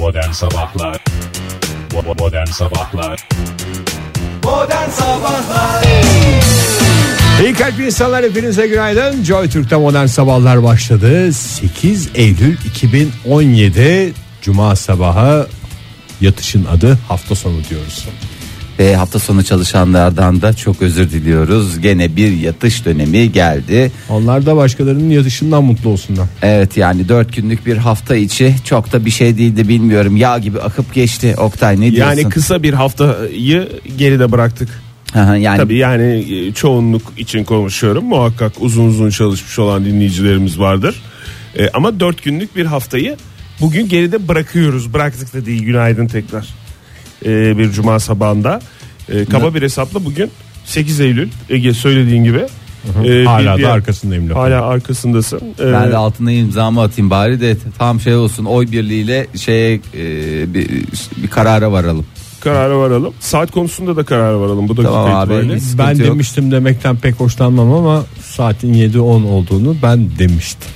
Modern Sabahlar Modern Sabahlar Modern Sabahlar İyi kalp insanlar hepinize günaydın. Joy Türk'te modern sabahlar başladı. 8 Eylül 2017 Cuma sabahı yatışın adı hafta sonu diyoruz. Ve hafta sonu çalışanlardan da çok özür diliyoruz. Gene bir yatış dönemi geldi. Onlar da başkalarının yatışından mutlu olsunlar. Evet yani dört günlük bir hafta içi çok da bir şey değildi bilmiyorum. Yağ gibi akıp geçti. Oktay ne diyorsun? Yani kısa bir haftayı geride bıraktık. Aha, yani Tabii yani e, çoğunluk için konuşuyorum. Muhakkak uzun uzun çalışmış olan dinleyicilerimiz vardır. E, ama dört günlük bir haftayı bugün geride bırakıyoruz. Bıraktık da değil günaydın tekrar. E, bir cuma sabahında. E, kaba bir hesapla bugün 8 Eylül Ege söylediğin gibi. E, Hala bir- da arkasındayım lafı. Hala arkasındasın. E, ben de altına imzamı atayım bari de tam şey olsun oy birliğiyle şeye e, bir, bir karara varalım. karara varalım. Saat konusunda da karara varalım bu dakika Tamam abi. itibariyle. Ben yok. demiştim demekten pek hoşlanmam ama saatin 7-10 olduğunu ben demiştim.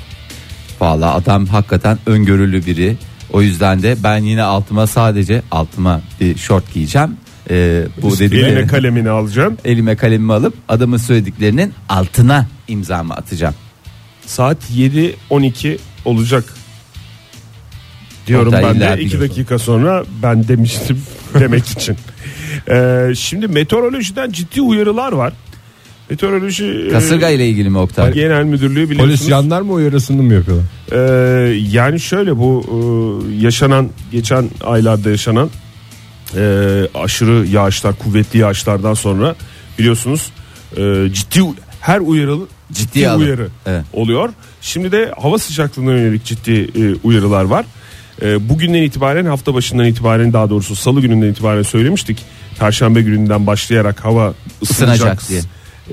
Valla adam hakikaten öngörülü biri. O yüzden de ben yine altıma sadece altıma bir şort giyeceğim. Ee, bu Eline dedikleri kalemini alacaksın. elime kalemimi alıp adamın söylediklerinin altına imzamı atacağım. Saat 7.12 olacak diyorum ben illa de 2 biliyorsun. dakika sonra ben demiştim demek için. Ee, şimdi meteorolojiden ciddi uyarılar var. Meteoroloji e, Kasırga ile ilgili mi Oktay? Genel Müdürlüğü biliyorsunuz. Polis jandarma uyarısını mı yapıyorlar? Ee, yani şöyle bu e, yaşanan geçen aylarda yaşanan e, aşırı yağışlar kuvvetli yağışlardan sonra biliyorsunuz e, ciddi her uyarı ciddi alın. uyarı Evet. oluyor. Şimdi de hava sıcaklığına yönelik ciddi e, uyarılar var. E, bugünden itibaren hafta başından itibaren daha doğrusu salı gününden itibaren söylemiştik. Perşembe gününden başlayarak hava ısınacak Isınacak diye.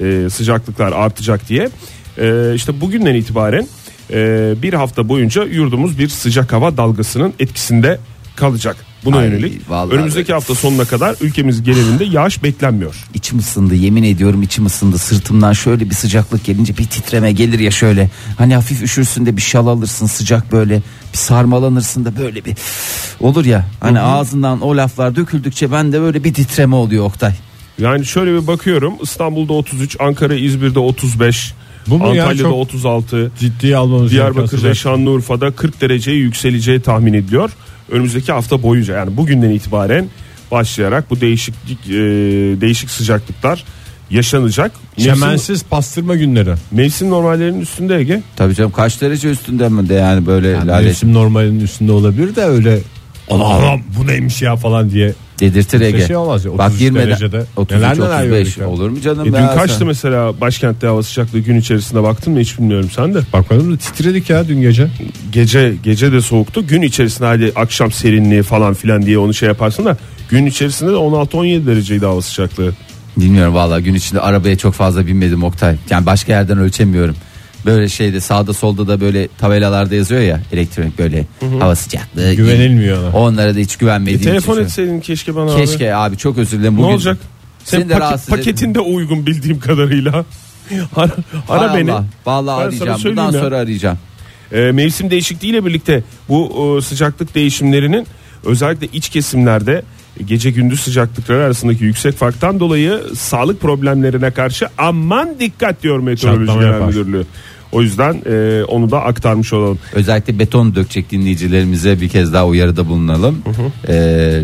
E, sıcaklıklar artacak diye. E, işte bugünden itibaren e, bir hafta boyunca yurdumuz bir sıcak hava dalgasının etkisinde kalacak. Buna Ay, yönelik önümüzdeki öyle. hafta sonuna kadar ülkemiz genelinde yağış beklenmiyor. İçim ısındı yemin ediyorum içim ısındı sırtımdan şöyle bir sıcaklık gelince bir titreme gelir ya şöyle hani hafif üşürsün de bir şal alırsın sıcak böyle bir sarmalanırsın da böyle bir olur ya hani ağzından o laflar döküldükçe bende böyle bir titreme oluyor Oktay. Yani şöyle bir bakıyorum İstanbul'da 33, Ankara, İzmir'de 35, Bu mu ya? Antalya'da Çok 36, Ciddiye almamız Diyarbakır gereken ve sıcak. Şanlıurfa'da 40 dereceye yükseleceği tahmin ediliyor. Önümüzdeki hafta boyunca yani bugünden itibaren başlayarak bu değişiklik e, değişik sıcaklıklar yaşanacak. Mevsim, Çemensiz pastırma günleri. mevsim normallerinin üstünde Ege. Tabii canım kaç derece üstünde mi de yani böyle Yani lale mevsim normalinin üstünde olabilir de öyle Allah'ım bu neymiş ya falan diye. Dedirtir Ege. şey olmaz ya, Bak 33 girmeden derecede 33 neler neler 35 gördük ya. olur mu canım E, dün ya kaçtı sen? mesela başkentte hava sıcaklığı gün içerisinde baktın mı hiç bilmiyorum sen de. Bakmadım da titredik ya dün gece. Gece gece de soğuktu. Gün içerisinde hadi akşam serinliği falan filan diye onu şey yaparsın da gün içerisinde de 16-17 dereceydi hava sıcaklığı. Bilmiyorum vallahi gün içinde arabaya çok fazla binmedim Oktay. Yani başka yerden ölçemiyorum. Böyle şeyde sağda solda da böyle tabelalarda yazıyor ya elektronik böyle hava sıcaklığı. Güvenilmiyor ona. Onlara da hiç E, güvenmediğim telefon için. etseydin keşke bana abi. Keşke abi çok özür dilerim. Ne Bugün olacak? Seni Sen de paket- rahatsız paketinde uygun bildiğim kadarıyla. ara ara Hay beni. Allah, Vallahi Ben sana arayacağım. söyleyeyim Bundan ya. sonra arayacağım. Ee, mevsim değişikliğiyle birlikte bu e, sıcaklık değişimlerinin özellikle iç kesimlerde gece gündüz sıcaklıkları arasındaki yüksek farktan dolayı sağlık problemlerine karşı aman dikkat diyor Meteoroloji Genel. Müdürlüğü. O yüzden e, onu da aktarmış olalım. Özellikle beton dökecek dinleyicilerimize bir kez daha uyarıda bulunalım. Ee,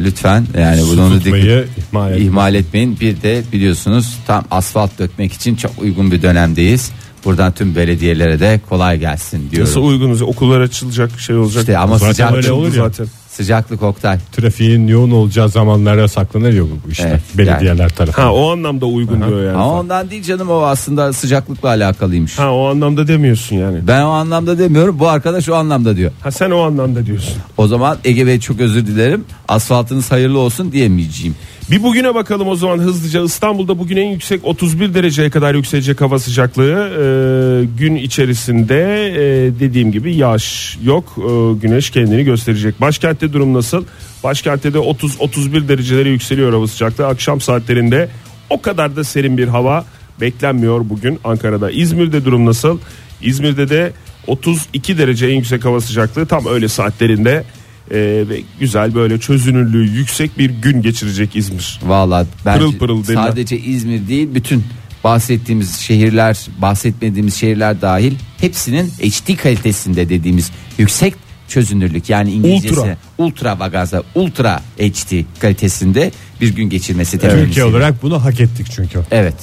lütfen yani Su bunu tutmayı ihmal etmeyin. ihmal etmeyin. Bir de biliyorsunuz tam asfalt dökmek için çok uygun bir dönemdeyiz. Buradan tüm belediyelere de kolay gelsin diyorum. Nasıl uygunuz? Okullar açılacak şey olacak. İşte ama Zaten sıcak öyle olur ya. zaten. Sıcaklık Oktay. Trafiğin yoğun olacağı zamanlara saklanır ya bu işler. Evet, Belediyeler tarafından. Ha o anlamda uygun diyor yani. Ama ondan değil canım o aslında sıcaklıkla alakalıymış. Ha o anlamda demiyorsun yani. Ben o anlamda demiyorum bu arkadaş o anlamda diyor. Ha sen o anlamda diyorsun. O zaman Ege Bey çok özür dilerim. Asfaltınız hayırlı olsun diyemeyeceğim. Bir bugüne bakalım o zaman hızlıca. İstanbul'da bugün en yüksek 31 dereceye kadar yükselecek hava sıcaklığı. Ee, gün içerisinde e, dediğim gibi yağış yok. Ee, güneş kendini gösterecek. Başkentte durum nasıl? Başkentte de 30-31 derecelere yükseliyor hava sıcaklığı. Akşam saatlerinde o kadar da serin bir hava beklenmiyor bugün Ankara'da. İzmir'de durum nasıl? İzmir'de de 32 derece en yüksek hava sıcaklığı tam öyle saatlerinde e, ve güzel böyle çözünürlüğü yüksek bir gün geçirecek İzmir. Valla Pırıl pırıl sadece İzmir değil bütün bahsettiğimiz şehirler bahsetmediğimiz şehirler dahil hepsinin HD kalitesinde dediğimiz yüksek çözünürlük yani İngilizcesi Ultra. ultra vagaza ultra HD kalitesinde bir gün geçirmesi temennisi. Türkiye olarak bunu hak ettik çünkü. Evet.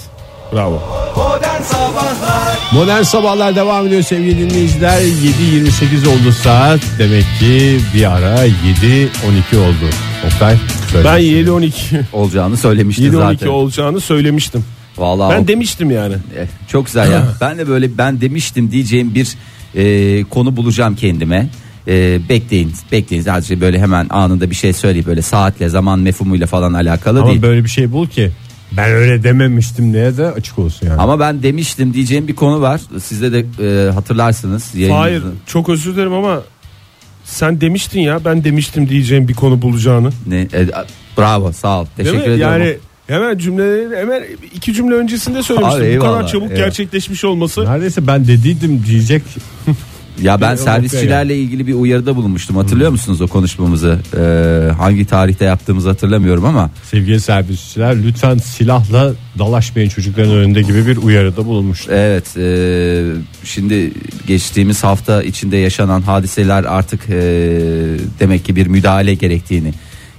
Bravo. Modern Sabahlar Modern sabahlar devam ediyor sevgili dinleyiciler. 7.28 oldu saat. Demek ki bir ara 7.12 oldu. Oktay. söyle. Ben 7-12 Olacağını söylemişti 7-12 zaten. olacağını söylemiştim. Vallahi Ben o- demiştim yani. Eh, çok güzel ya. ben de böyle ben demiştim diyeceğim bir e, konu bulacağım kendime. E, bekleyin, bekleyin. Sadece böyle hemen anında bir şey söyleyip böyle saatle, zaman mefhumuyla falan alakalı Ama değil. böyle bir şey bul ki ben öyle dememiştim diye de açık olsun yani. Ama ben demiştim diyeceğim bir konu var. Sizde de e, hatırlarsınız. Hayır yayınımızda. çok özür dilerim ama sen demiştin ya ben demiştim diyeceğim bir konu bulacağını. Ne, e, bravo, sağ ol. Değil Teşekkür mi? ederim. Yani hemen cümleleri hemen iki cümle öncesinde söylemiştim. Abi, Bu kadar çabuk eyvallah. gerçekleşmiş olması. Neredeyse ben dediydim diyecek. Ya ben servisçilerle ilgili bir uyarıda bulunmuştum. Hatırlıyor musunuz o konuşmamızı? E, hangi tarihte yaptığımızı hatırlamıyorum ama Sevgili servisçiler lütfen silahla dalaşmayın çocukların önünde gibi bir uyarıda bulunmuş. Evet e, şimdi geçtiğimiz hafta içinde yaşanan hadiseler artık e, demek ki bir müdahale gerektiğini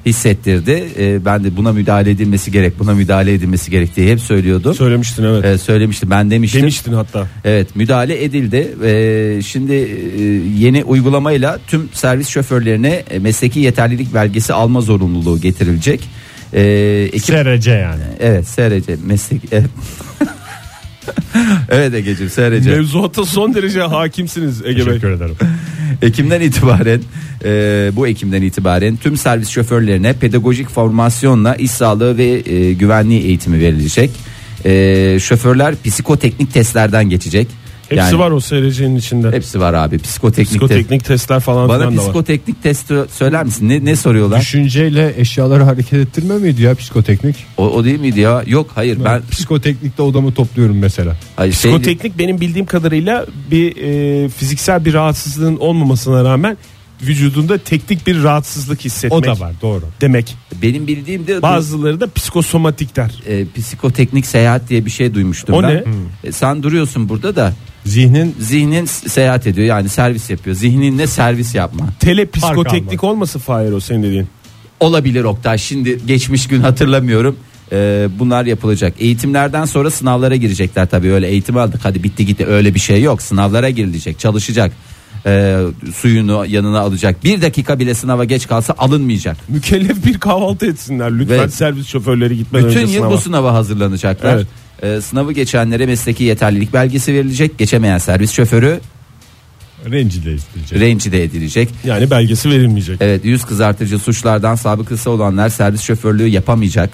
hissettirdi. E, ben de buna müdahale edilmesi gerek buna müdahale edilmesi gerektiği hep söylüyordum. Söylemiştin evet. E, söylemiştim ben demiştim. Demiştin hatta. Evet müdahale edildi. E, şimdi e, yeni uygulamayla tüm servis şoförlerine e, mesleki yeterlilik belgesi alma zorunluluğu getirilecek. E, ekip SRC yani. Evet SRC meslek evet. evet Ege'ciğim SRC. Mevzuata son derece hakimsiniz Ege Bey. Teşekkür ederim. Ekim'den itibaren e, bu Ekim'den itibaren tüm servis şoförlerine pedagojik formasyonla iş sağlığı ve e, güvenliği eğitimi verilecek. E, şoförler psikoteknik testlerden geçecek. Hepsi Yani var o SRC'nin içinde. Hepsi var abi psikoteknik, test. Psikoteknik testler falan Bana psikoteknik testi söyler misin? Ne, ne soruyorlar? Düşünceyle eşyaları hareket ettirme miydi ya psikoteknik? O, o değil miydi ya? Yok hayır ben Psikoteknikte odamı topluyorum mesela. hayır, şey- Psikoteknik benim bildiğim kadarıyla bir e, fiziksel bir rahatsızlığın olmamasına rağmen vücudunda teknik bir rahatsızlık hissetmek O da var doğru. demek. benim bildiğim de Bazıları da psikosomatik der. e, psikoteknik seyahat diye bir şey duymuştum O ben. ne? E, sen duruyorsun burada da Zihnin zihnin seyahat ediyor yani servis yapıyor. Zihninle servis yapma. Telepsikoteknik olmasın Fahir o senin dediğin. Olabilir Oktay. Şimdi geçmiş gün hatırlamıyorum. Ee, bunlar yapılacak. Eğitimlerden sonra sınavlara girecekler tabii. Öyle eğitim aldık hadi bitti gitti öyle bir şey yok. Sınavlara girilecek, çalışacak. Ee, suyunu yanına alacak. Bir dakika bile sınava geç kalsa alınmayacak. Mükellef bir kahvaltı etsinler lütfen Ve- servis şoförleri gitmeden Bütün önce yıl sınava. bu sınava hazırlanacaklar. Evet. Ee, sınavı geçenlere mesleki yeterlilik belgesi verilecek. Geçemeyen servis şoförü rencide edilecek. rencide edilecek. Yani belgesi verilmeyecek. Evet yüz kızartıcı suçlardan sabıkası olanlar servis şoförlüğü yapamayacak.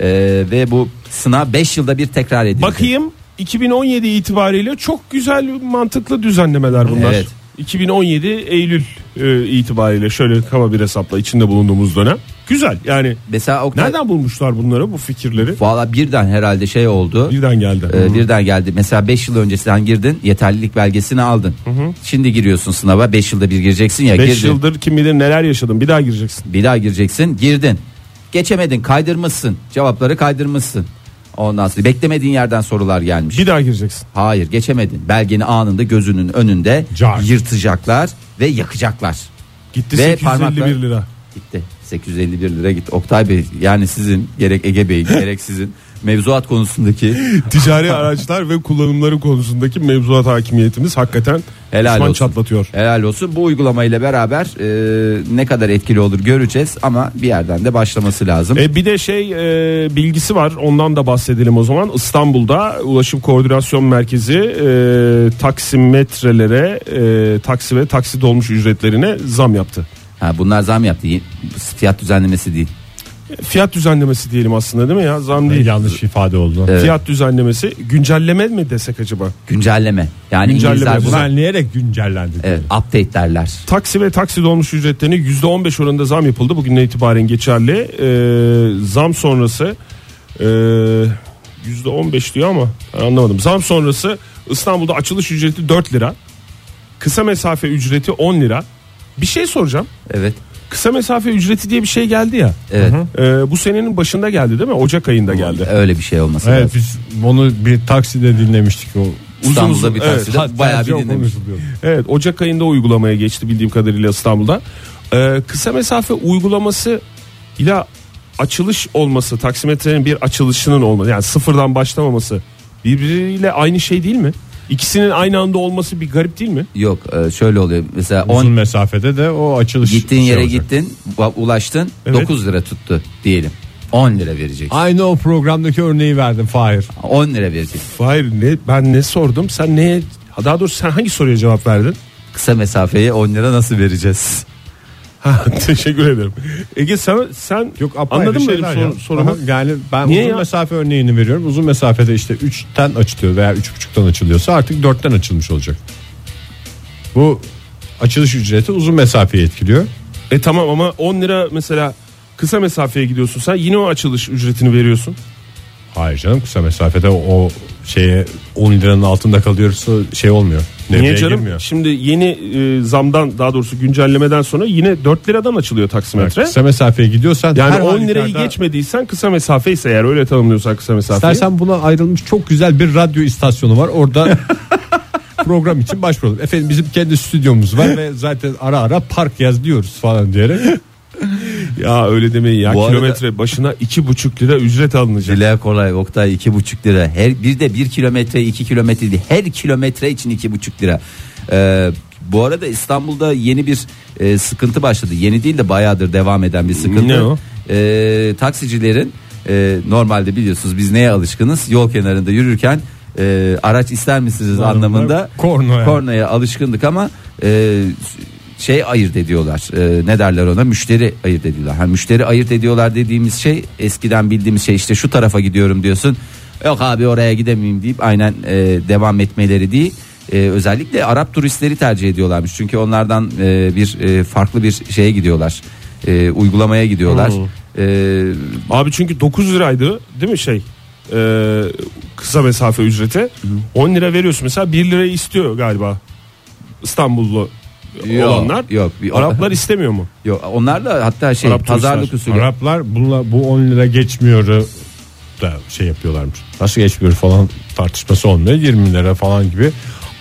Ee, ve bu sınav 5 yılda bir tekrar edilecek. Bakayım 2017 itibariyle çok güzel mantıklı düzenlemeler bunlar. Evet. 2017 Eylül e, itibariyle şöyle kaba bir hesapla içinde bulunduğumuz dönem. Güzel yani Mesela Oktay, nereden bulmuşlar bunları bu fikirleri? Valla birden herhalde şey oldu. Birden geldi. Ee, birden geldi. Mesela 5 yıl öncesinden girdin yeterlilik belgesini aldın. Şimdi giriyorsun sınava 5 yılda bir gireceksin ya 5 girdin. yıldır kim bilir neler yaşadım bir daha gireceksin. Bir daha gireceksin girdin. Geçemedin kaydırmışsın cevapları kaydırmışsın. Ondan sonra beklemediğin yerden sorular gelmiş. Bir daha gireceksin. Hayır geçemedin. Belgeni anında gözünün önünde Car. yırtacaklar ve yakacaklar. Gitti Ve 851 parmakla- lira. Gitti. 851 lira gitti. Oktay Bey yani sizin gerek Ege Bey gerek sizin mevzuat konusundaki Ticari araçlar ve kullanımları konusundaki mevzuat hakimiyetimiz hakikaten Helal olsun. çatlatıyor. helal olsun. Bu uygulamayla beraber e, ne kadar etkili olur göreceğiz ama bir yerden de başlaması lazım. E, bir de şey e, bilgisi var ondan da bahsedelim o zaman. İstanbul'da Ulaşım Koordinasyon Merkezi e, taksimetrelere e, taksi ve taksi dolmuş ücretlerine zam yaptı. Ha, bunlar zam yaptı. Fiyat düzenlemesi değil. Fiyat düzenlemesi diyelim aslında değil mi ya zam değil. Yanlış ifade oldu. Evet. Fiyat düzenlemesi güncelleme mi desek acaba? Güncelleme. Yani Güncelleme, İngilizler buna Düzenleyerek güncellendi. evet, update derler. Taksi ve taksi dolmuş ücretlerine %15 oranında zam yapıldı. Bugünden itibaren geçerli. Ee, zam sonrası ee, %15 diyor ama ben anlamadım. Zam sonrası İstanbul'da açılış ücreti 4 lira. Kısa mesafe ücreti 10 lira. Bir şey soracağım. Evet. Kısa mesafe ücreti diye bir şey geldi ya. Evet. Ee, bu senenin başında geldi değil mi? Ocak ayında geldi. Öyle bir şey olması Evet lazım. biz onu bir takside dinlemiştik o. İstanbul'da uzun, bir evet. takside Hatta bayağı bir dinlemiş. Evet Ocak ayında uygulamaya geçti bildiğim kadarıyla İstanbul'da. Ee, kısa mesafe uygulaması ile açılış olması taksimetrenin bir açılışının olması yani sıfırdan başlamaması birbiriyle aynı şey değil mi? İkisinin aynı anda olması bir garip değil mi? Yok e, şöyle oluyor. Mesela Uzun 10 mesafede de o açılış gittiğin şey yere olacak. gittin, ulaştın, Evet. 9 lira tuttu diyelim. 10 lira vereceksin. Aynı o programdaki örneği verdim Fahir. 10 lira vereceksin. Hayır ne ben ne sordum sen neye daha doğrusu sen hangi soruya cevap verdin? Kısa mesafeye 10 lira nasıl vereceğiz? Ha, teşekkür ederim. Ege sen sen Yok anladın mı benim sor- ya. sorumu? Aha, Yani ben Niye uzun ya? mesafe örneğini veriyorum. Uzun mesafede işte 3'ten açılıyor veya 3.5'tan açılıyorsa artık 4'ten açılmış olacak. Bu açılış ücreti uzun mesafeyi etkiliyor. E tamam ama 10 lira mesela kısa mesafeye gidiyorsun sen yine o açılış ücretini veriyorsun. Hayır canım kısa mesafede o şeye 10 liranın altında kalıyorsa şey olmuyor. Niye Devreye canım? girmiyor. Şimdi yeni e, zamdan daha doğrusu güncellemeden sonra yine 4 liradan açılıyor taksimetre. Kısa mesafeye gidiyorsan Yani her 10 lirayı halükarda- geçmediysen kısa mesafe ise eğer öyle tanımlıyorsan kısa mesafeyi. İstersen buna ayrılmış çok güzel bir radyo istasyonu var. Orada program için başvuralım. Efendim bizim kendi stüdyomuz var ve zaten ara ara park yaz diyoruz falan diyerek. Ya öyle demeyin ya Bu arada- kilometre başına 2,5 lira ücret alınacak. Dile kolay Oktay iki buçuk lira. Her bir de bir kilometre iki kilometre değil. Her kilometre için iki buçuk lira. Ee, bu arada İstanbul'da yeni bir e, sıkıntı başladı. Yeni değil de bayağıdır devam eden bir sıkıntı. Ne o? Ee, taksicilerin e, normalde biliyorsunuz biz neye alışkınız? Yol kenarında yürürken e, araç ister misiniz anlamında kornaya. kornaya alışkındık ama e, şey ayırt ediyorlar. E, ne derler ona? Müşteri ayırt ediyorlar. Ha müşteri ayırt ediyorlar dediğimiz şey eskiden bildiğimiz şey işte şu tarafa gidiyorum diyorsun. Yok abi oraya gidemeyeyim deyip aynen e, devam etmeleri değil. E, özellikle Arap turistleri tercih ediyorlarmış. Çünkü onlardan e, bir e, farklı bir şeye gidiyorlar. E, uygulamaya gidiyorlar. E, Abi çünkü 9 liraydı değil mi şey? e, kısa mesafe ücreti 10 lira veriyorsun mesela 1 lirayı istiyor galiba İstanbullu Yok, olanlar yok. Araplar istemiyor mu? yok onlar da hatta şey Arap pazarlık turistler. usulü. Araplar bununla bu 10 lira geçmiyor da şey yapıyorlarmış. Nasıl geçmiyor falan tartışması olmuyor. 20 lira falan gibi.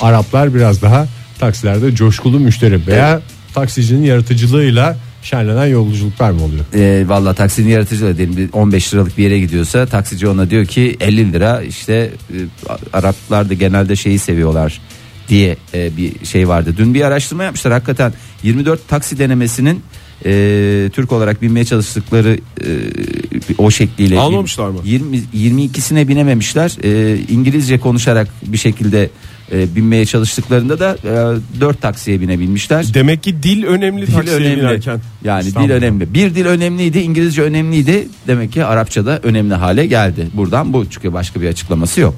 Araplar biraz daha taksilerde coşkulu müşteri veya taksicinin yaratıcılığıyla şenlenen yolculuklar mı oluyor? E, Valla taksinin yaratıcı da diyelim bir 15 liralık bir yere gidiyorsa taksici ona diyor ki 50 lira işte e, Araplar da genelde şeyi seviyorlar diye e, bir şey vardı. Dün bir araştırma yapmışlar hakikaten 24 taksi denemesinin e, Türk olarak binmeye çalıştıkları e, o şekliyle Almamışlar mı? 20 22'sine binememişler. E, İngilizce konuşarak bir şekilde e, binmeye çalıştıklarında da e, 4 taksiye binebilmişler. Demek ki dil önemli Dil taksiye önemli. binerken. Yani İstanbul'da. dil önemli. Bir dil önemliydi, İngilizce önemliydi. Demek ki Arapça da önemli hale geldi. Buradan bu çünkü başka bir açıklaması yok.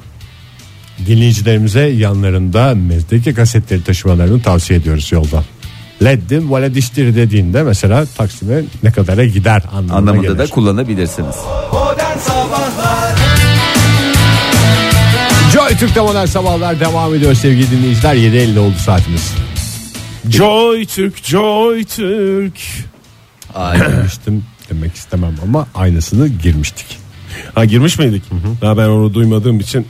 Dinleyicilerimize yanlarında mezdeki kasetleri taşımalarını tavsiye ediyoruz yolda. Leddim valediştir dediğinde mesela Taksim'e ne kadara gider anlamına Anlamında gelir. da kullanabilirsiniz. Joy Türk'te modern sabahlar devam ediyor sevgili dinleyiciler. 7.50 oldu saatimiz. Joy Türk, Joy Türk. Aynen. Girmiştim demek istemem ama aynısını girmiştik. Ha girmiş miydik? Daha ben onu duymadığım için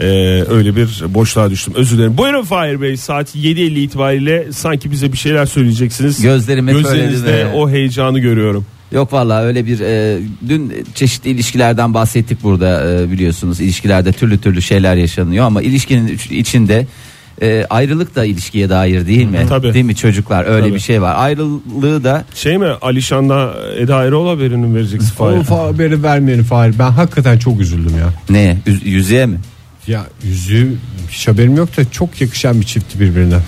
e, öyle bir boşluğa düştüm. Özür dilerim. Buyurun Fahir Bey saat 7.50 itibariyle sanki bize bir şeyler söyleyeceksiniz. Gözlerime Gözlerinizde söyledi o heyecanı görüyorum. Yok vallahi öyle bir e, dün çeşitli ilişkilerden bahsettik burada e, biliyorsunuz. İlişkilerde türlü türlü şeyler yaşanıyor ama ilişkinin iç- içinde e, ayrılık da ilişkiye dair değil mi? Tabii. Değil mi çocuklar? Öyle Tabii. bir şey var. Ayrılığı da Şey mi Alişan'la Eda Erol haberini mi vereceksin Fahir? O fa- haberi vermeyelim Fahir. Ben hakikaten çok üzüldüm ya. ne? Yüz- yüzeye mi? Ya yüzüğü hiç haberim yok da çok yakışan bir çifti birbirine.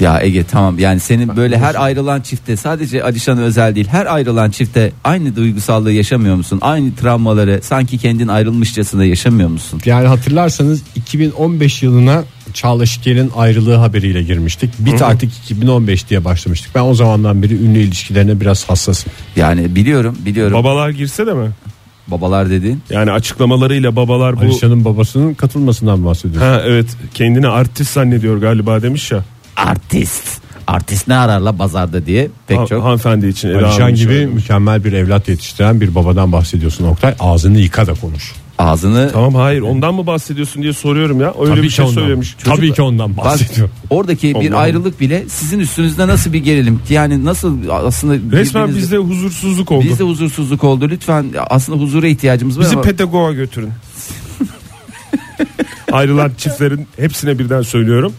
Ya Ege tamam yani senin böyle her ayrılan çifte sadece Alişan özel değil her ayrılan çifte aynı duygusallığı yaşamıyor musun? Aynı travmaları sanki kendin ayrılmışçasına yaşamıyor musun? Yani hatırlarsanız 2015 yılına Çağla Şikel'in ayrılığı haberiyle girmiştik. Bit artık 2015 diye başlamıştık. Ben o zamandan beri ünlü ilişkilerine biraz hassasım. Yani biliyorum biliyorum Babalar girse de mi? Babalar dediğin. Yani açıklamalarıyla babalar bu... Alişan'ın babasının katılmasından bahsediyoruz. Ha evet kendini artist zannediyor galiba demiş ya. Artist. artist ne ararla pazarda diye pek Ha- çok. Hanımefendi için Alişan gibi söylemiş. mükemmel bir evlat yetiştiren bir babadan bahsediyorsun Oktay. Ağzını yıka da konuş. Ağzını Tamam hayır ondan mı bahsediyorsun diye soruyorum ya. Öyle bir şey ondan. söylemiş. Tabii ki ondan Bak, bahsediyorum. oradaki bir Allah ayrılık bile sizin üstünüzde nasıl bir gerilim yani nasıl aslında Resmen birbirinizle- bizde huzursuzluk oldu. bizde huzursuzluk oldu lütfen aslında huzura ihtiyacımız var Bizi ama pedagoga götürün. Ayrılan çiftlerin hepsine birden söylüyorum.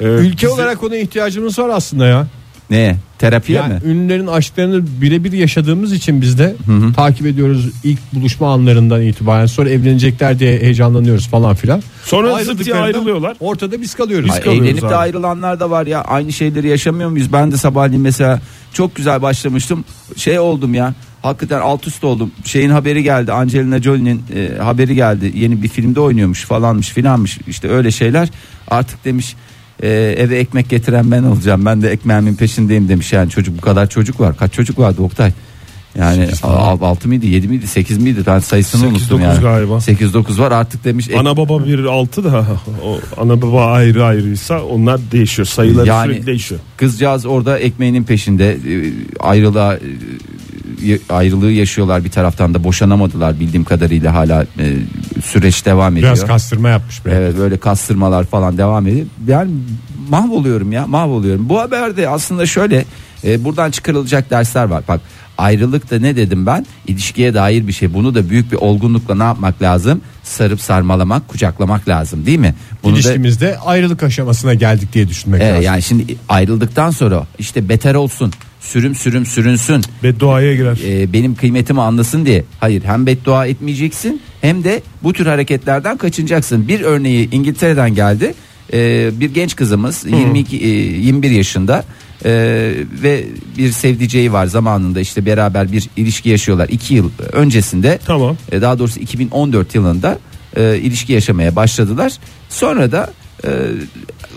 Ee, Ülke bizi- olarak ona ihtiyacımız var aslında ya. Ne? Terapiye Yani mi? ünlülerin aşklarını birebir yaşadığımız için biz de takip ediyoruz ilk buluşma anlarından itibaren. Sonra evlenecekler diye heyecanlanıyoruz falan filan. Sonra zıt diye ayrılıyorlar. Ortada biz kalıyoruz. Ay, kalıyoruz evlenip de abi. ayrılanlar da var ya. Aynı şeyleri yaşamıyor muyuz? Ben de sabahleyin mesela çok güzel başlamıştım. Şey oldum ya. Hakikaten alt üst oldum. Şeyin haberi geldi. Angelina Jolie'nin e, haberi geldi. Yeni bir filmde oynuyormuş falanmış filanmış. İşte öyle şeyler. Artık demiş e, eve ekmek getiren ben olacağım. Ben de ekmeğimin peşindeyim demiş. Yani çocuk bu kadar çocuk var. Kaç çocuk vardı Oktay? Yani 6 mıydı 7 miydi 8 miydi? Ben sayısını Sekiz, unuttum dokuz yani. galiba. 8 9 var. Artık demiş ek- Ana baba bir altı da o ana baba ayrı ayrıysa onlar değişiyor. Sayıları Yani- sürekli değişiyor. Kızcağız orada ekmeğinin peşinde e, ayrılığa e, ayrılığı yaşıyorlar bir taraftan da boşanamadılar bildiğim kadarıyla hala e, süreç devam ediyor. Biraz kastırma yapmış be. Evet böyle kastırmalar falan devam ediyor. Yani mahvoluyorum ya mahvoluyorum. Bu haberde aslında şöyle e, buradan çıkarılacak dersler var. Bak ayrılık da ne dedim ben? İlişkiye dair bir şey. Bunu da büyük bir olgunlukla ne yapmak lazım? Sarıp sarmalamak, kucaklamak lazım değil mi? Bunu da İlişkimizde ayrılık aşamasına geldik diye düşünmek Evet, lazım. yani şimdi ayrıldıktan sonra işte beter olsun, sürüm sürüm sürünsün, Bedduaya girer. e, benim kıymetimi anlasın diye. Hayır hem beddua etmeyeceksin hem de bu tür hareketlerden kaçınacaksın. Bir örneği İngiltere'den geldi. E, bir genç kızımız 22 e, 21 yaşında e, ve bir sevdiceği var zamanında işte beraber bir ilişki yaşıyorlar. 2 yıl öncesinde Tamam. e, daha doğrusu 2014 yılında e, ilişki yaşamaya başladılar. Sonra da e,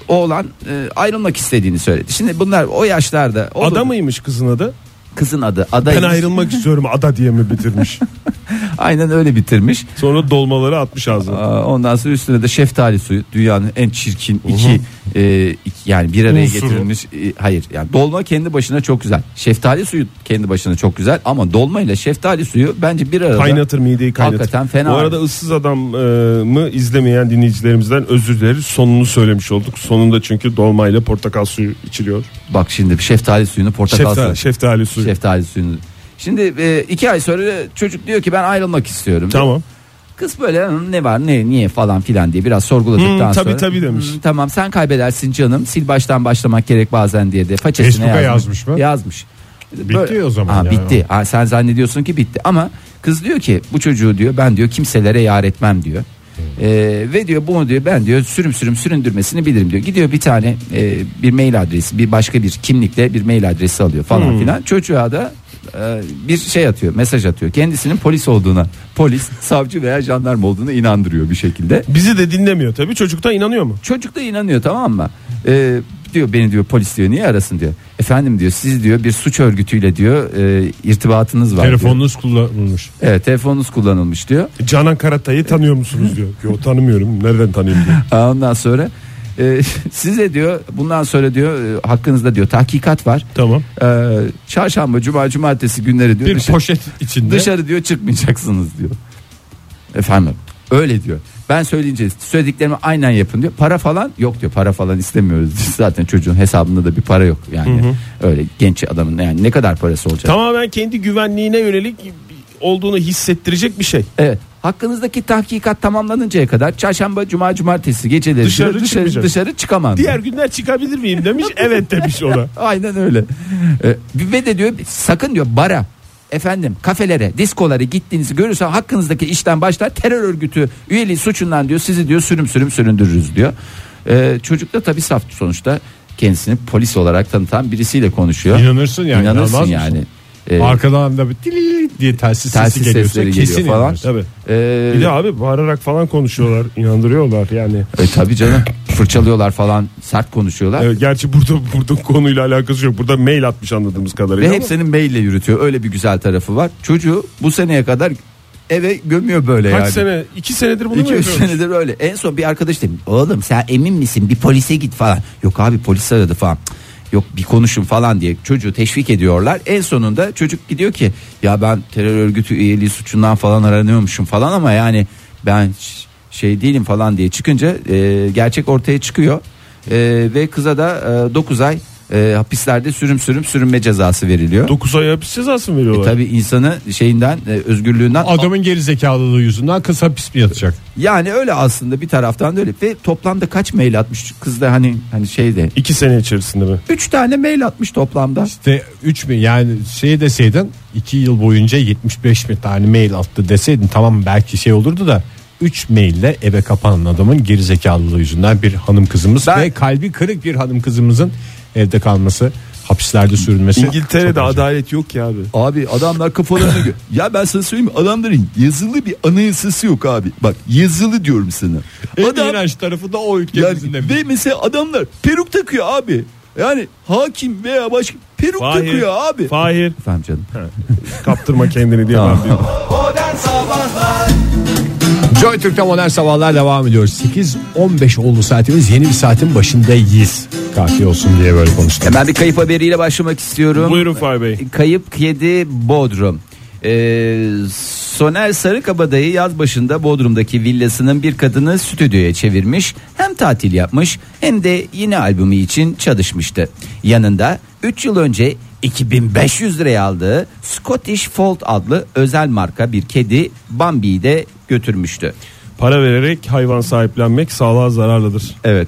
oğlan e, ayrılmak istediğini söyledi. Şimdi bunlar o yaşlarda olur. Ada mıymış kızın adı? kızın adı Ada. Ben ayrılmak istiyorum ada diye mi bitirmiş? Aynen öyle bitirmiş. Sonra dolmaları atmış ağzına. Aa, Ondan sonra üstüne de şeftali suyu dünyanın en çirkin iki, e, yani bir araya Unsuru. getirilmiş e, hayır yani dolma kendi başına çok güzel şeftali suyu kendi başına çok güzel ama dolma ile şeftali suyu bence bir arada Kaynatır mideyi kaynatır. Hakikaten fena. Bu arada ıssız adamı izlemeyen dinleyicilerimizden özür dileriz. Sonunu söylemiş olduk. Sonunda çünkü dolmayla portakal suyu içiliyor. bak şimdi şeftali suyunu portakal suyu Şeftali, suyu. şeftali suyunu şimdi e, iki ay sonra çocuk diyor ki ben ayrılmak istiyorum Tamam. Kız böyle "Hı, ne var ne niye falan filan diye biraz sorguladıktan Hmm, tabii, sonra. tabii demiş. "Hı, tamam sen kaybedersin canım sil baştan başlamak gerek bazen diye de façesine Facebook'a yazmış. mı? Yazmış. Bitti o zaman Ha, yani. bitti. Ha, sen zannediyorsun ki bitti ama kız diyor ki bu çocuğu diyor ben diyor kimselere yar etmem diyor. Ee, ve diyor bunu diyor ben diyor sürüm sürüm süründürmesini bilirim diyor. Gidiyor bir tane e, bir mail adresi bir başka bir kimlikle bir mail adresi alıyor falan Hmm. filan. Çocuğa da e, bir şey atıyor mesaj atıyor. Kendisinin polis olduğuna polis savcı veya jandarma olduğuna inandırıyor bir şekilde. Bizi de dinlemiyor tabii. Çocuk da inanıyor mu? Çocuk da inanıyor tamam mı? Ee, diyor beni diyor polis diyor niye arasın diyor. Efendim diyor siz diyor bir suç örgütüyle diyor e, irtibatınız var. diyor. Telefonunuz kullanılmış. Evet telefonunuz kullanılmış diyor. Canan Karatay'ı tanıyor musunuz diyor. Yok tanımıyorum. Nereden tanıyayım diyor. Ondan sonra e, size diyor bundan sonra diyor e, hakkınızda diyor tahkikat var. Tamam. E, çarşamba, cuma, cumartesi günleri diyor Bir dışarı, poşet içinde. dışarı diyor çıkmayacaksınız diyor. Efendim öyle diyor. Ben söyleyince söylediklerimi aynen yapın diyor. Para falan yok diyor. Para falan istemiyoruz. Zaten çocuğun hesabında da bir para yok. Yani öyle genç adamın yani ne kadar parası olacak. Tamamen kendi güvenliğine yönelik olduğunu hissettirecek bir şey. Evet. Hakkınızdaki tahkikat tamamlanıncaya kadar çarşamba, cuma, cumartesi geceleri Dışarı dışarı, dışarı çıkamam. Diğer günler çıkabilir miyim demiş. Evet demiş ona. Aynen öyle. Ee, ve de diyor sakın diyor bara efendim kafelere, diskolara gittiğinizi görürse hakkınızdaki işten başlar terör örgütü üyeliği suçundan diyor sizi diyor sürüm sürüm süründürürüz diyor. Ee, çocuk da tabii saf sonuçta kendisini polis olarak tanıtan birisiyle konuşuyor. İnanırsın yani, İnanırsın yani. mısın? Ee, Arkadan da bir tilili diye telsiz, Telsiz sesi geliyorsa sesleri kesin geliyor falan. inanırsın. Tabii. e, Bir de abi bağırarak falan konuşuyorlar. inandırıyorlar yani. e, tabii canım fırçalıyorlar falan sert konuşuyorlar. Evet, gerçi burada burada konuyla alakası yok. Burada mail atmış anladığımız kadarıyla. Ve hepsinin maille yürütüyor. Öyle bir güzel tarafı var. Çocuğu bu seneye kadar eve gömüyor böyle Kaç yani. sene? iki senedir bunu mu İki üç yapıyormuş? senedir öyle. En son bir arkadaş dedim. Oğlum sen emin misin bir polise git falan. Yok abi polis aradı falan. Yok bir konuşun falan diye çocuğu teşvik ediyorlar. En sonunda çocuk gidiyor ki ya ben terör örgütü üyeliği suçundan falan aranıyormuşum falan ama yani ben şey değilim falan diye çıkınca e, gerçek ortaya çıkıyor. E, ve kıza da 9 ay e, hapislerde sürüm sürüm sürünme cezası veriliyor. 9 ay hapis cezası mı veriyorlar? Tabi insanı şeyinden e, özgürlüğünden Adamın geri zekalılığı yüzünden kız hapis mi yatacak? yani öyle aslında bir taraftan da öyle ve toplamda kaç mail atmış kız da hani hani şeyde 2 sene içerisinde mi? 3 tane mail atmış toplamda. İşte 3 mi yani şey deseydin 2 yıl boyunca 75 mi tane mail attı deseydin tamam belki şey olurdu da 3 maille eve kapanan adamın gerizekalılığı yüzünden bir hanım kızımız Ben- ve kalbi kırık bir hanım kızımızın evde kalması hapislerde sürülmesi. İngiltere'de adalet yok ki abi. Abi adamlar kafalarına göre. Ya ben sana söyleyeyim mi? adamların yazılı bir anayasası yok abi. Bak yazılı diyorum sana. En Adam iğrenç tarafı da o yani, ülkemizin de. ve mesela adamlar peruk takıyor abi. Yani hakim veya başka peruk takıyor abi. Fahir. Efendim canım. Kaptırma kendini diye ben diyorum. Joy Türk'te modern sabahlar devam ediyor. 8-15 oldu saatimiz yeni bir saatin başındayız. Kafi olsun diye böyle konuştum. Hemen bir kayıp haberiyle başlamak istiyorum. Buyurun Fahir Bey. Kayıp kedi Bodrum. Ee, Soner Sarıkabadayı yaz başında Bodrum'daki villasının bir kadını stüdyoya çevirmiş. Hem tatil yapmış hem de yeni albümü için çalışmıştı. Yanında 3 yıl önce 2500 liraya aldığı Scottish Fold adlı özel marka bir kedi Bambi'yi de götürmüştü. Para vererek hayvan sahiplenmek sağlığa zararlıdır. Evet.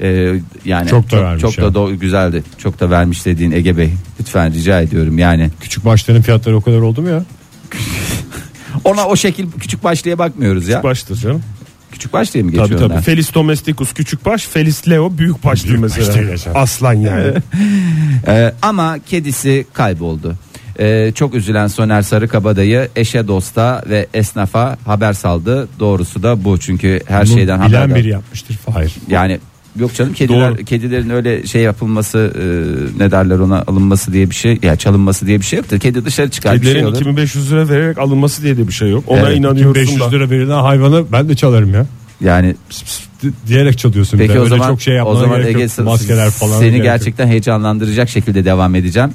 Ee, yani Çok da çok ya. da do- güzeldi. Çok da vermiş dediğin Ege Bey. Lütfen rica ediyorum yani. Küçük başların fiyatları o kadar oldu mu ya? Ona o şekil küçük başlığa bakmıyoruz ya. Baştır canım. Küçük baş diye mi Tabii geçiyor tabii. onlar? Felis domesticus küçük baş, Felis leo büyük baş mesela. diye geçer. Aslan yani. Ee, ama kedisi kayboldu. Ee, çok üzülen Soner Sarıkabadayı eşe dosta ve esnafa haber saldı. Doğrusu da bu çünkü her Bunu şeyden bilen haberdar. biri yapmıştır. Hayır. Yani yok canım kediler Doğru. kedilerin öyle şey yapılması e, ne derler ona alınması diye bir şey ya çalınması diye bir şey yoktur. Kedi dışarı çıkar bir şey Kedilerin olur. 2500 lira vererek alınması diye de bir şey yok. Ona Evet, inanıyorsun 500 da. lira verilen hayvanı ben de çalarım ya. Yani Pıs pıs di- diyerek çalıyorsun. bir Peki de. o Öyle zaman çok şey o zaman gerek Ege Maskeler falan. seni gerek yok. gerçekten heyecanlandıracak şekilde devam edeceğim.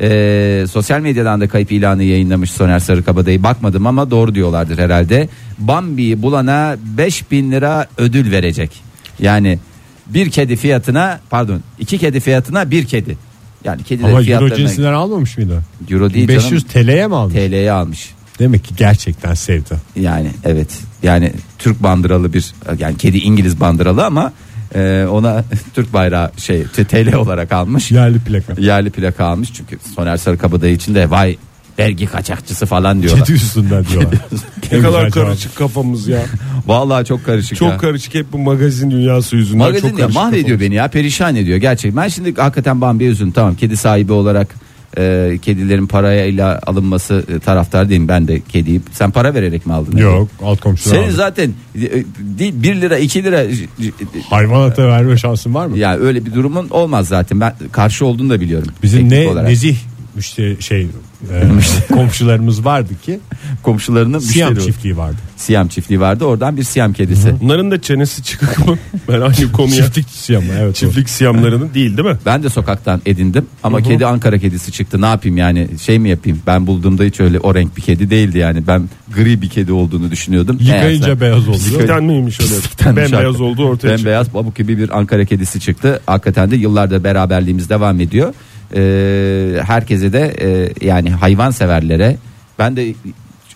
Ee, sosyal medyadan da kayıp ilanı yayınlamış Soner Sarıkabadayı bakmadım ama doğru diyorlardır herhalde. Bambi'yi bulana 5000 lira ödül verecek. Yani bir kedi fiyatına pardon iki kedi fiyatına bir kedi. Yani kedilerin Ama euro fiyatlarına cinsinden almamış mıydı? euro değil 500 canım TL'ye mi almış? TL'ye almış. Demek ki gerçekten sevdi. Yani evet yani Türk bandıralı bir yani kedi İngiliz bandıralı ama e, ona Türk bayrağı şey TL olarak almış. Yerli plaka. yerli plaka almış çünkü Soner Sarıkabadayı için de vay vergi kaçakçısı falan diyorlar. Kedi üstünden diyorlar. Ne kadar karışık kafamız ya. Vallahi çok karışık ya. Çok karışık hep bu magazin dünyası yüzünden Magazin çok ya mahvediyor kafamız. beni ya perişan ediyor gerçekten. Ben şimdi hakikaten Bambi'ye üzüldüm tamam kedi sahibi olarak e, kedilerin parayla alınması e, taraftar değilim ben de kediyim. Sen para vererek mi aldın? Yok alt komşular Senin aldı. zaten e, değil 1 lira 2 lira e, Hayvanata verme şansın var mı? ya öyle bir durumun olmaz zaten. Ben karşı olduğunu da biliyorum. Bizim teknik ne olarak. nezih müşteri şey e, komşularımız vardı ki komşularının Siyam müşteri çiftliği vardı. Siyam çiftliği vardı. Oradan bir Siyam kedisi. Bunların da çenesi çıkık mı? Ben aynı konuya. Çiftlik siyamı evet. Çiftlik siyamlarının değil değil mi? Ben de sokaktan edindim ama kedi Ankara kedisi çıktı. Ne yapayım yani şey mi yapayım? Ben bulduğumda hiç öyle o renk bir kedi değildi yani. Ben gri bir kedi olduğunu düşünüyordum. Yıkayınca Meğerse- beyaz oldu. Sikten miymiş öyle? Siktenmiş Bembeyaz hakikaten. olduğu ortaya çıktı. Bembeyaz pamuk gibi bir Ankara kedisi çıktı. Hakikaten de yıllardır beraberliğimiz devam ediyor. Ee, herkese de e, yani hayvan severlere ben de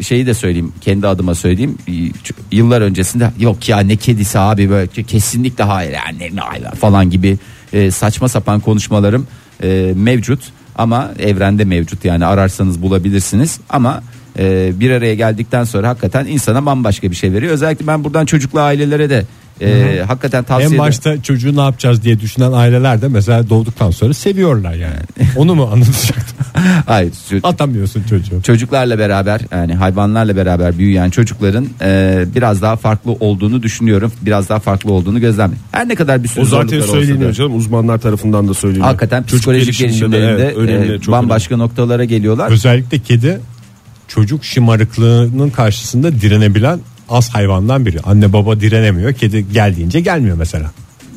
şeyi de söyleyeyim kendi adıma söyleyeyim. Ç- yıllar öncesinde yok ya ne kedisi abi böyle kesinlikle hayır yani ne hayvan falan gibi e, saçma sapan konuşmalarım e, mevcut. Ama evrende mevcut yani ararsanız bulabilirsiniz. Ama e, bir araya geldikten sonra hakikaten insana bambaşka bir şey veriyor özellikle ben buradan çocuklu ailelere de e, hakikaten tavsiye En ederim. başta çocuğu ne yapacağız diye düşünen aileler de mesela doğduktan sonra seviyorlar yani. Onu mu anlatacaktım? Hayır Atamıyorsun çocuğu. çocuklarla beraber yani hayvanlarla beraber büyüyen çocukların e, biraz daha farklı olduğunu düşünüyorum. Biraz daha farklı olduğunu gözlemliyorum. Her ne kadar bir sürü O zaten söyleniyor canım uzmanlar tarafından da söyleniyor. Hakikaten Çocuk psikolojik gelişiminde de, gelişimlerinde evet, önemli, e, bambaşka noktalara geliyorlar. Özellikle kedi çocuk şımarıklığının karşısında direnebilen az hayvandan biri. Anne baba direnemiyor. Kedi geldiğince gelmiyor mesela.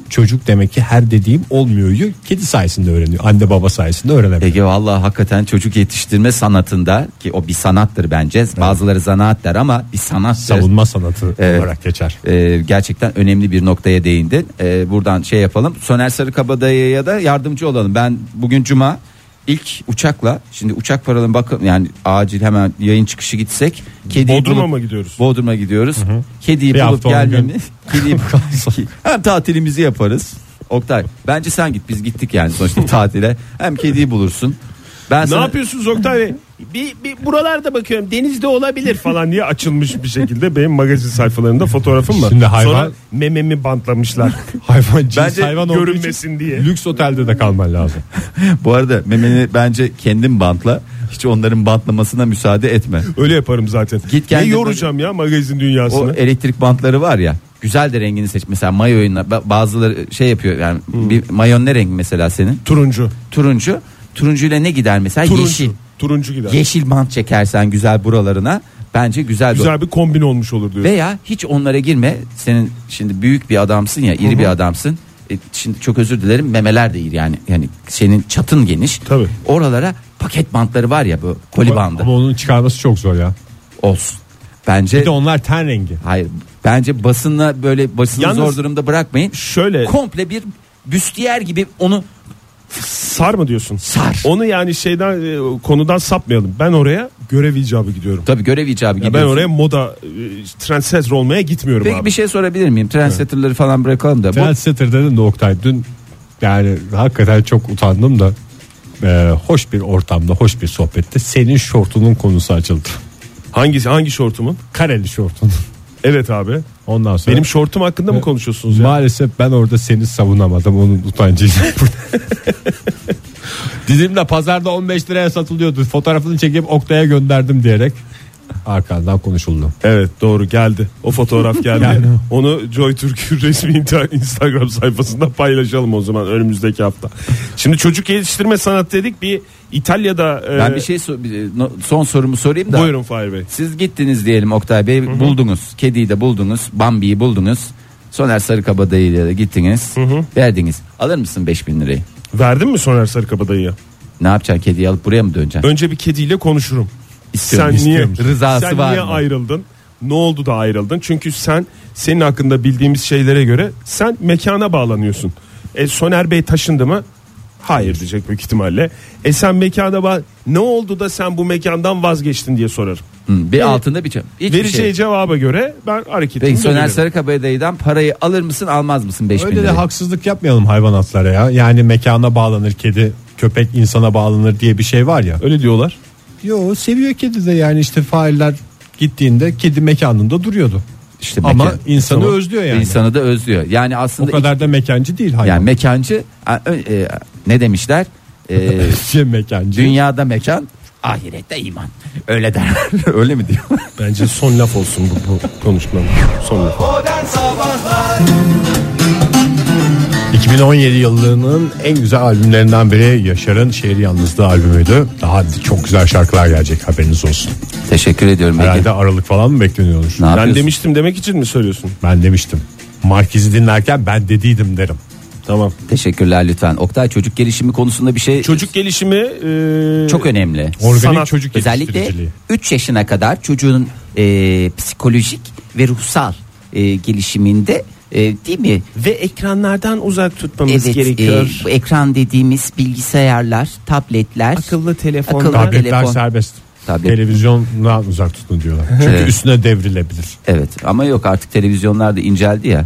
çocuk demek ki her dediğim olmuyor. Kedi sayesinde öğreniyor. Anne baba sayesinde öğrenebiliyor. Ege vallahi hakikaten çocuk yetiştirme sanatında ki o bir sanattır bence. Bazıları zanaat der ama bir sanattır. Savunma sanatı Evet. olarak geçer. Ee, gerçekten önemli bir noktaya değindin. Ee, buradan şey yapalım. Soner Sarıkabadayı'ya da yardımcı olalım. Ben bugün cuma ilk uçakla şimdi uçak paralarına bakın yani acil hemen yayın çıkışı gitsek kediyi Bodrum'a bulup- mı gidiyoruz? Bodrum'a gidiyoruz. Kediyi Bir bulup hafta on gelmemi. gün. Kediyi hem tatilimizi yaparız. Oktay bence sen git biz gittik yani sonuçta tatile. Hem kediyi bulursun. Ben Ne sana- yapıyorsunuz Oktay Bey? Bir, bir buralarda bakıyorum denizde olabilir falan diye açılmış bir şekilde benim magazin sayfalarında fotoğrafım var. Şimdi hayvan- Sonra mememi bantlamışlar. Hayvan cins Bence hayvan görünmesin diye. Lüks otelde de kalman lazım. Bu arada memeni bence kendin bantla. Hiç onların bantlamasına müsaade etme. Öyle yaparım zaten. Git ne yoracağım ya magazin O dünyasını. elektrik bantları var ya. Güzel de rengini seç. Mesela mayoyla ba- bazıları şey yapıyor yani bir mayon ne renk mesela senin? Turuncu. Turuncu. Turuncuyla ne gider mesela? Turuncu. Yeşil. Turuncu gider. Yeşil bant çekersen güzel buralarına bence güzel, bir Güzel bir kombin olmuş olur diyor. Veya hiç onlara girme. Senin şimdi büyük bir adamsın ya, iri bir adamsın. E, şimdi çok özür dilerim memeler de iri yani. Yani senin çatın geniş. Tabii. Oralara paket bantları var ya bu koli bandı. Ama onun çıkarması çok zor ya. Olsun. Bence Bir de onlar ten rengi. hayır. Bence basınla böyle basını Yalnız- zor durumda bırakmayın. Şöyle Komple bir büstiyer gibi onu sar mı diyorsun? sar. Onu yani şeyden e, konudan sapmayalım. Ben oraya görev icabı gidiyorum. Tabii görev icabı Ya ben gidiyorsun. oraya moda e, trendsetter olmaya gitmiyorum Peki abi. bir şey sorabilir miyim? Trendsetter'ları falan bırakalım da. Bu Trendsetter dedim de Oktay dün yani hakikaten çok utandım da e, hoş bir ortamda hoş bir sohbette senin şortunun konusu açıldı. Hangisi hangi şortumun? Kareli şortun. Evet abi. Ondan sonra Benim şortum hakkında mı konuşuyorsunuz ya? maalesef ben orada seni savunamadım onun utancıyla. Dizimle pazarda 15 liraya satılıyordu. Fotoğrafını çekip Oktay'a gönderdim diyerek arkandan konuşuldu. Evet doğru geldi. O fotoğraf geldi. Geldi. Onu Joy Türk'ün resmi Instagram sayfasında paylaşalım o zaman önümüzdeki hafta. Şimdi çocuk yetiştirme sanat dedik bir İtalya'da e, Ben bir şey so- son sorumu sorayım da. buyurun Fahir Bey. Siz gittiniz diyelim Oktay Bey buldunuz. Kediyi de buldunuz. Bambi'yi buldunuz. Soner Sarıkabadayı ile de gittiniz. Verdiniz. Alır mısın 5000 lirayı? Verdin mi Soner Sarıkabadayı'ya? Ne yapacaksın kediyi alıp buraya mı döneceksin? Önce bir kediyle konuşurum. İstiyorum, sen niye Rızası sen var niye mı? ayrıldın? Ne oldu da ayrıldın? Çünkü sen senin hakkında bildiğimiz şeylere göre sen mekana bağlanıyorsun. E, Soner Bey taşındı mı? Hayır diyecek büyük ihtimalle. E sen mekana bağ ne oldu da sen bu mekandan vazgeçtin diye sorarım. Hı, bir altında bir çam. Hiçbir Vereceği şey. cevaba göre ben hareketimi Peki Soner. Sarıkabadayı'dan parayı alır mısın almaz mısın 5000 Öyle de lirayı? haksızlık yapmayalım hayvanatlara ya. Yani mekana bağlanır kedi, köpek insana bağlanır diye bir şey var ya. Öyle diyorlar. Yo seviyor kedi de yani işte failler gittiğinde kedi mekanında duruyordu. İşte Ama mekan- insanı Tamam. özlüyor yani. İnsanı da özlüyor. Yani o aslında kadar da mekancı değil hayvan. yani mekancı e, ne demişler? E, Şey mekancı. dünyada mekan ahirette iman. Öyle derler. Öyle mi diyor? Bence son laf olsun bu, bu konuşmam. Son laf. Modern Sabahlar 2017 yılının en güzel albümlerinden biri Yaşar'ın Şehir Yalnızlığı albümüydü. Daha çok güzel şarkılar gelecek haberiniz olsun. Teşekkür ediyorum. Ege. Herhalde Aralık falan mı bekleniyordur? Ne Ben yapıyorsun? demiştim demek için mi söylüyorsun? Ben demiştim. Markiz'i dinlerken ben dediydim derim. Tamam. Teşekkürler lütfen. Oktay çocuk gelişimi konusunda bir şey Çocuk gelişimi e, çok önemli. Organik Sanat, çocuk Özellikle yetiştiriciliği. 3 yaşına kadar çocuğun e, psikolojik ve ruhsal e, gelişiminde e, değil mi? ve ekranlardan uzak tutmamız Evet, gerekiyor. e, bu ekran dediğimiz bilgisayarlar, tabletler, Akıllı telefonlar. Akıllı Tabletler telefon. serbest. Tablet. Televizyondan uzak tutun diyorlar. Çünkü Evet. üstüne devrilebilir. Evet ama yok artık televizyonlar da inceldi ya.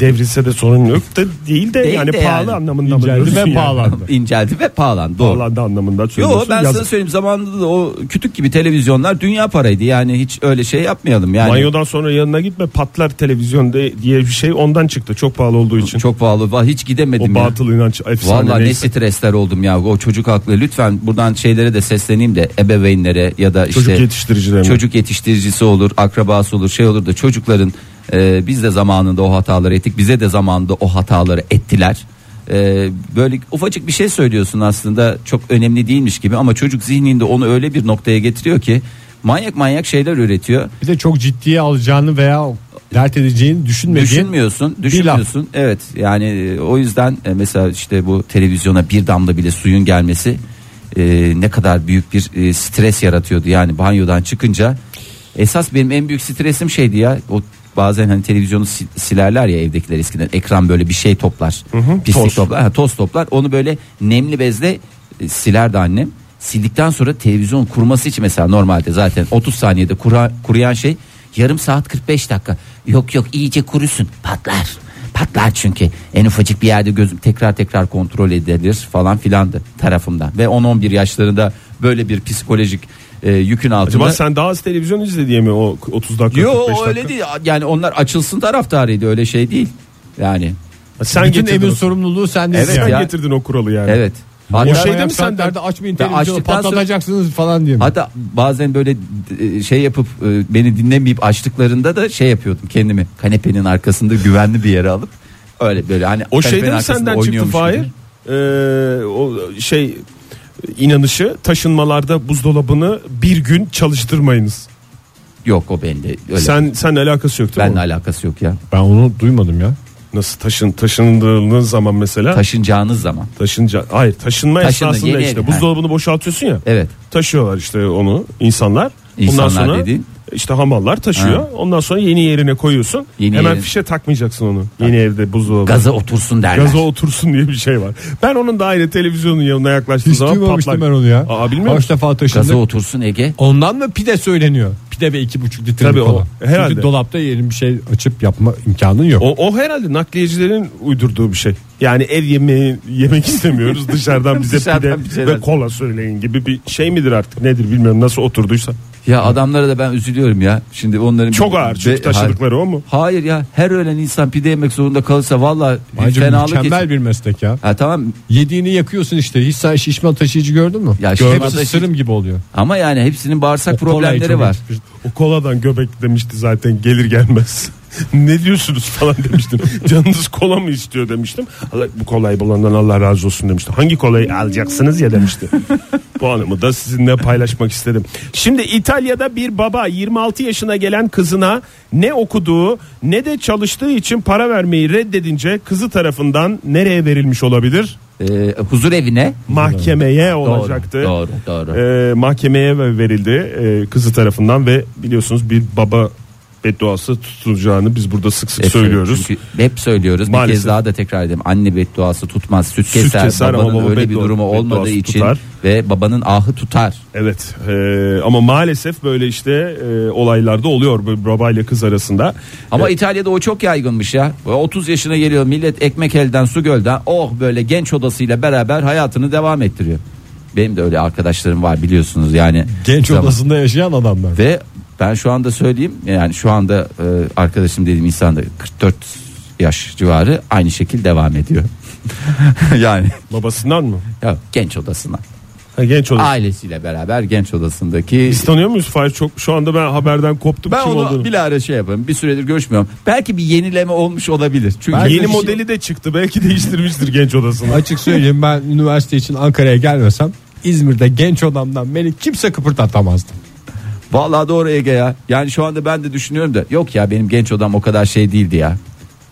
Devrilse de sorun yok da değil de Değil yani de pahalı yani. anlamında mı İnceldi ve yani? pahalandı. İnceldi ve pahalandı. Doğru. Pahalandı anlamında Yo söylüyorsun. ben Yazık. sana söyleyeyim zamanında da o kütük gibi televizyonlar dünya paraydı yani hiç öyle şey yapmayalım yani. Banyodan sonra yanına gitme patlar televizyon de- diye bir şey ondan çıktı çok pahalı olduğu için. Çok pahalı. Hiç gidemedim o batıl inanç efsane Vallahi ne stresler oldum ya. O çocuk haklı. Lütfen buradan şeylere de sesleneyim de ebeveynlere ya da işte Çocuk yetiştiricilerine. çocuk yetiştiricisi olur, akrabası olur, şey olur da çocukların e, biz de zamanında o hataları ettik. Bize de zamanında o hataları ettiler. E, böyle ufacık bir şey söylüyorsun aslında çok önemli değilmiş gibi ama çocuk zihninde onu öyle bir noktaya getiriyor ki manyak manyak şeyler üretiyor. Bir de çok ciddiye alacağını veya dert edeceğini düşünmediğin Düşünmüyorsun, düşünmüyorsun. Evet, yani e, o yüzden e, mesela işte bu televizyona bir damla bile suyun gelmesi e, ne kadar büyük bir e, stres yaratıyordu. Yani banyodan çıkınca esas benim en büyük stresim şeydi ya. O bazen hani televizyonu si- silerler ya evdekiler eskiden ekran böyle bir şey toplar. pislik toz. toplar, ha, toz toplar. Onu böyle nemli bezle e, silerdi annem. Sildikten sonra televizyon kuruması için mesela normalde zaten 30 saniyede kura- kuruyan şey yarım saat 45 dakika. Yok yok iyice kurusun patlar. Patlar çünkü en ufacık bir yerde gözüm tekrar tekrar kontrol edilir falan filandı tarafımdan. Ve 10-11 yaşlarında böyle bir psikolojik e, yükün altında. Acaba sen daha az televizyon izle diye mi o 30 dakika Yo 45 dakika? öyle değil yani onlar açılsın taraftarıydı öyle şey değil. Yani Sen bütün getirdin evin o- sorumluluğu sende. Evet Sen ya. getirdin o kuralı yani. evet. O Hatta, şey- Şey mi senden? saatlerde açmayın Ya televizyonu açtıktan sonra- patlatacaksınız falan diye mi? hatta bazen böyle e, şey yapıp e, beni dinlemeyip açtıklarında da şey yapıyordum kendimi kanepenin arkasında güvenli bir yere alıp öyle böyle hani O kanepenin şeyden arkasında senden çıktı oynuyormuş Fahir. gibi. Ee, o şey inanışı taşınmalarda buzdolabını bir gün çalıştırmayınız. Yok o bende öyle. Sen sen alakası yok değil mi? Benle alakası yok ya. Ben onu duymadım ya. Nasıl taşın taşındığınız zaman mesela Taşınacağınız zaman. taşınca hayır taşınma Taşındı, esnasında yeni işte ev, buzdolabını boşaltıyorsun ya. Evet. Taşıyorlar işte onu insanlar. İnsanlar Ondan sonra dediğin? İşte hamallar taşıyor. Ha. Ondan sonra yeni yerine koyuyorsun. Yeni Hemen yerin- fişe takmayacaksın onu. Yeni evde buzdolabı. Gaza otursun derler. Gaza otursun diye bir şey var. Ben onun da aynı televizyonun yanına yaklaştığı Hiç zaman duymamıştım patlak. ben onu ya. Aa bilmiyorum. Kaç defa taşındık. Gaza otursun Ege. Ondan mı pide söyleniyor? Pide ve iki buçuk litre Tabii o, kola. herhalde. Çünkü dolapta yerin bir şey açıp yapma imkanın yok. O, o herhalde nakliyecilerin uydurduğu bir şey. Yani ev yemeği yemek istemiyoruz dışarıdan bize Dışarıdan pide ve kola söyleyin gibi bir şey midir artık nedir bilmiyorum nasıl oturduysa. Ya adamlara da ben üzülüyorum ya. Şimdi onların Çok ağır çünkü Ve- taşıdıkları o mu? Hayır ya her öğlen insan pide yemek zorunda kalırsa valla Bence fenalık mükemmel geçir- bir meslek ya. Ha tamam Yediğini yakıyorsun işte. Hiç sen şişman taşıyıcı gördün mü? Ya şişman Hepsi taşıyıcı- sırım gibi oluyor. ama yani hepsinin bağırsak O kolay problemleri çok var. O koladan göbek demişti zaten gelir gelmez. Ne diyorsunuz falan demiştim. Canınız kola mı istiyor demiştim. Allah, bu kolayı bulandan Allah razı olsun demişti. Hangi kolayı alacaksınız ya demişti. bu anımı da sizinle paylaşmak istedim. Şimdi İtalya'da bir baba 26 yaşına gelen kızına ne okuduğu ne de çalıştığı için para vermeyi reddedince kızı tarafından nereye verilmiş olabilir? Ee, huzur evine Mahkemeye olacaktı. Doğru doğru. Ee, mahkemeye verildi e, kızı tarafından ve biliyorsunuz bir baba bedduası tutulacağını biz burada sık sık Hep söylüyoruz. Çünkü hep söylüyoruz. Bir Maalesef. kez daha da tekrar edelim. Anne bedduası tutmaz. Süt, Süt keser. keser ama babanın baba öyle bir durumu olmadığı için tutar. ve babanın ahı tutar. Evet e, ama maalesef böyle işte e, olaylarda oluyor böyle baba ile kız arasında. Ama İtalya'da o çok yaygınmış ya. Böyle 30 yaşına geliyor millet ekmek elden su gölden. Oh böyle genç odasıyla beraber hayatını devam ettiriyor. Benim de öyle arkadaşlarım var biliyorsunuz yani. Genç Zaman- odasında yaşayan adamlar. Ve ben şu anda söyleyeyim yani şu anda e, arkadaşım dediğim insan da 44 yaş civarı aynı şekil devam ediyor. yani Babasından mı? ya genç odasına. Ha, genç olur. Ailesiyle beraber genç odasındaki Biz tanıyor muyuz Fahir? Çok şu anda ben haberden koptum ben kim onu olduğunu. bilahare şey yapayım. Bir süredir görüşmüyorum. Belki bir yenileme olmuş olabilir. Çünkü Ben- Yeni şey- modeli de çıktı. Belki değiştirmiştir genç odasını. Açık söyleyeyim ben üniversite için Ankara'ya gelmesem İzmir'de genç odamdan beni kimse kıpırdatamazdı. Vallahi doğru Ege ya. Yani şu anda ben de düşünüyorum da yok ya benim genç odam o kadar şey değildi ya.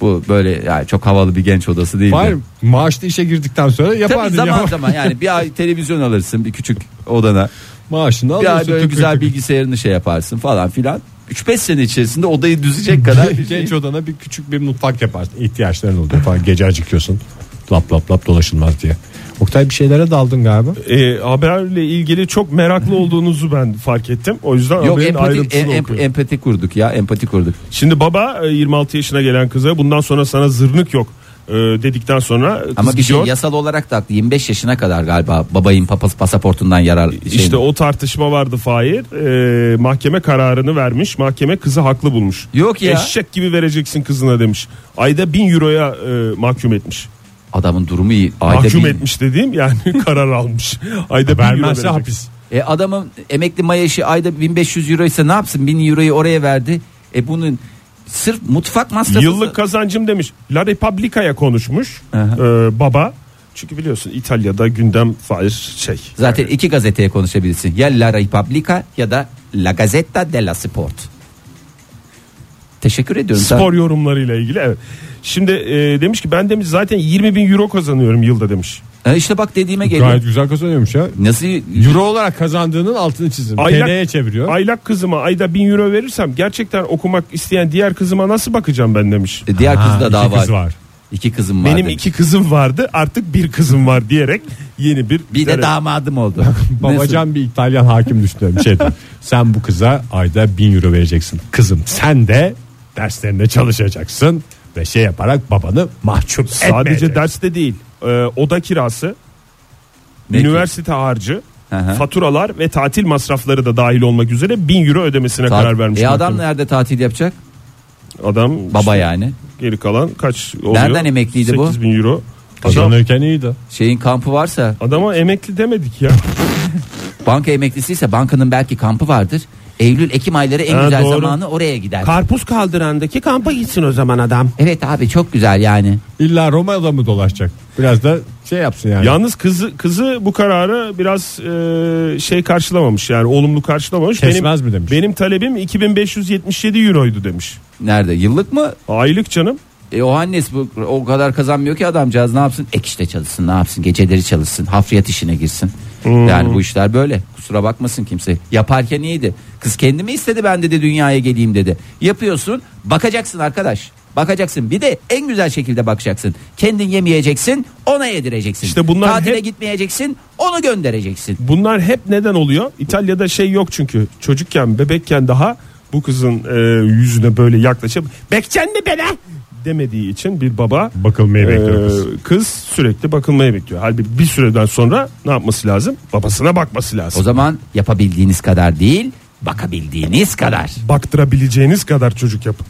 Bu böyle yani çok havalı bir genç odası değildi. Hayır maaşlı işe girdikten sonra Tabii yapardın zaman ya. zaman yani bir ay televizyon alırsın bir küçük odana. Maaşını Bir alıyorsun. ay böyle tıkır güzel tıkır. bilgisayarını şey yaparsın falan filan. 3-5 sene içerisinde odayı düzecek kadar bir şey. Genç odana bir küçük bir mutfak yaparsın. İhtiyaçların oluyor falan. Gece acıkıyorsun. Lap lap lap dolaşılmaz diye. Oktay bir şeylere daldın galiba. E, haberle ilgili çok meraklı olduğunuzu ben fark ettim. O yüzden Yok haberin empati, ayrıntısını em- em- okuyorum. empati kurduk ya empati kurduk. Şimdi baba e, 26 yaşına gelen kıza bundan sonra sana zırnık yok e, dedikten sonra kız Ama bir şey gidiyor. yasal olarak da haklı. 25 yaşına kadar galiba babayın papası pasaportundan yarar. şey- İşte o tartışma vardı Fahir. E, mahkeme kararını vermiş. Mahkeme kızı haklı bulmuş. Yok ya. Eşek gibi vereceksin kızına demiş. Ayda 1000 euroya e, mahkum etmiş. Adamın durumu iyi. Ayda mahkum bir- etmiş dediğim yani karar almış. Ayda 1000 euro Vermezse verecek. hapis. E adamın emekli maaşı ayda 1500 euro ise ne yapsın? 1000 euroyu oraya verdi. E bunun sırf mutfak masrafı. Yıllık kazancım demiş. La Repubblica'ya konuşmuş e, baba. Çünkü biliyorsun İtalya'da gündem Fahir şey. Zaten iki gazeteye konuşabilirsin. Ya La Repubblica ya da La Gazzetta della Sport. Teşekkür ediyorum. Spor yorumlarıyla ilgili evet. Şimdi e, demiş ki ben demiş zaten 20 bin euro kazanıyorum yılda demiş. E işte bak dediğime geliyor. Gayet güzel kazanıyormuş ya. Nasıl Euro olarak kazandığının altını çizin. TL'ye çeviriyor. Aylak kızıma ayda 1000 euro verirsem gerçekten okumak isteyen diğer kızıma nasıl bakacağım ben demiş. E, diğer Ha, kız da daha iki var. kız var. İki kızım vardı. Benim iki kızım vardı artık bir kızım var diyerek yeni bir bir de damadım oldu. Babacan bir İtalyan hakim düşünüyorum şeydi. Sen bu kıza ayda 1000 euro vereceksin. Kızım sen de derslerinde çalışacaksın ve şey yaparak babanı mahcup Sadece etmeyeceksin. derste değil e, oda kirası, Ne ki? üniversite harcı, Hı hı. faturalar ve tatil masrafları da dahil olmak üzere 1000 euro ödemesine Ta- karar vermiş. E adam mahkeme. nerede tatil yapacak? Adam Baba işte yani. geri kalan kaç oluyor? Nereden emekliydi bu? 8000 euro. Adam, Kazanırken iyiydi. Şeyin kampı varsa adama emekli demedik ya. banka emeklisiyse bankanın belki kampı vardır. Eylül Ekim ayları en Ha, güzel doğru. zamanı oraya gider. Karpuz kaldırandaki kampa gitsin o zaman adam. evet abi çok güzel yani. İlla Roma'da mı dolaşacak? Biraz da şey yapsın yani. Yalnız kızı kızı bu kararı biraz e, şey karşılamamış yani olumlu karşılamamış. Kesmez benim, mi demiş? Benim talebim 2577 euroydu demiş. Nerede? Yıllık mı? Aylık canım. E o annes bu o kadar kazanmıyor ki adamcağız ne yapsın? Ek işte çalışsın ne yapsın? Geceleri çalışsın. Hafriyat işine girsin. Hmm. Yani bu işler böyle. Kusura bakmasın kimse. Yaparken iyiydi. Kız kendi mi istedi ben dedi dünyaya geleyim dedi. Yapıyorsun bakacaksın arkadaş. Bakacaksın bir de en güzel şekilde bakacaksın. Kendin yemeyeceksin ona yedireceksin. İşte bunlar Tatile hep- gitmeyeceksin onu göndereceksin. Bunlar hep neden oluyor? İtalya'da şey yok çünkü. Çocukken, bebekken daha bu kızın e, yüzüne böyle yaklaşıp "Bekçen mi bana?" Demediği için bir baba Bakılmayı e, bekliyor kız. kız sürekli bakılmaya bekliyor. Halbuki bir süreden sonra ne yapması lazım? Babasına bakması lazım. O zaman yapabildiğiniz kadar değil bakabildiğiniz kadar. Baktırabileceğiniz kadar çocuk yapın.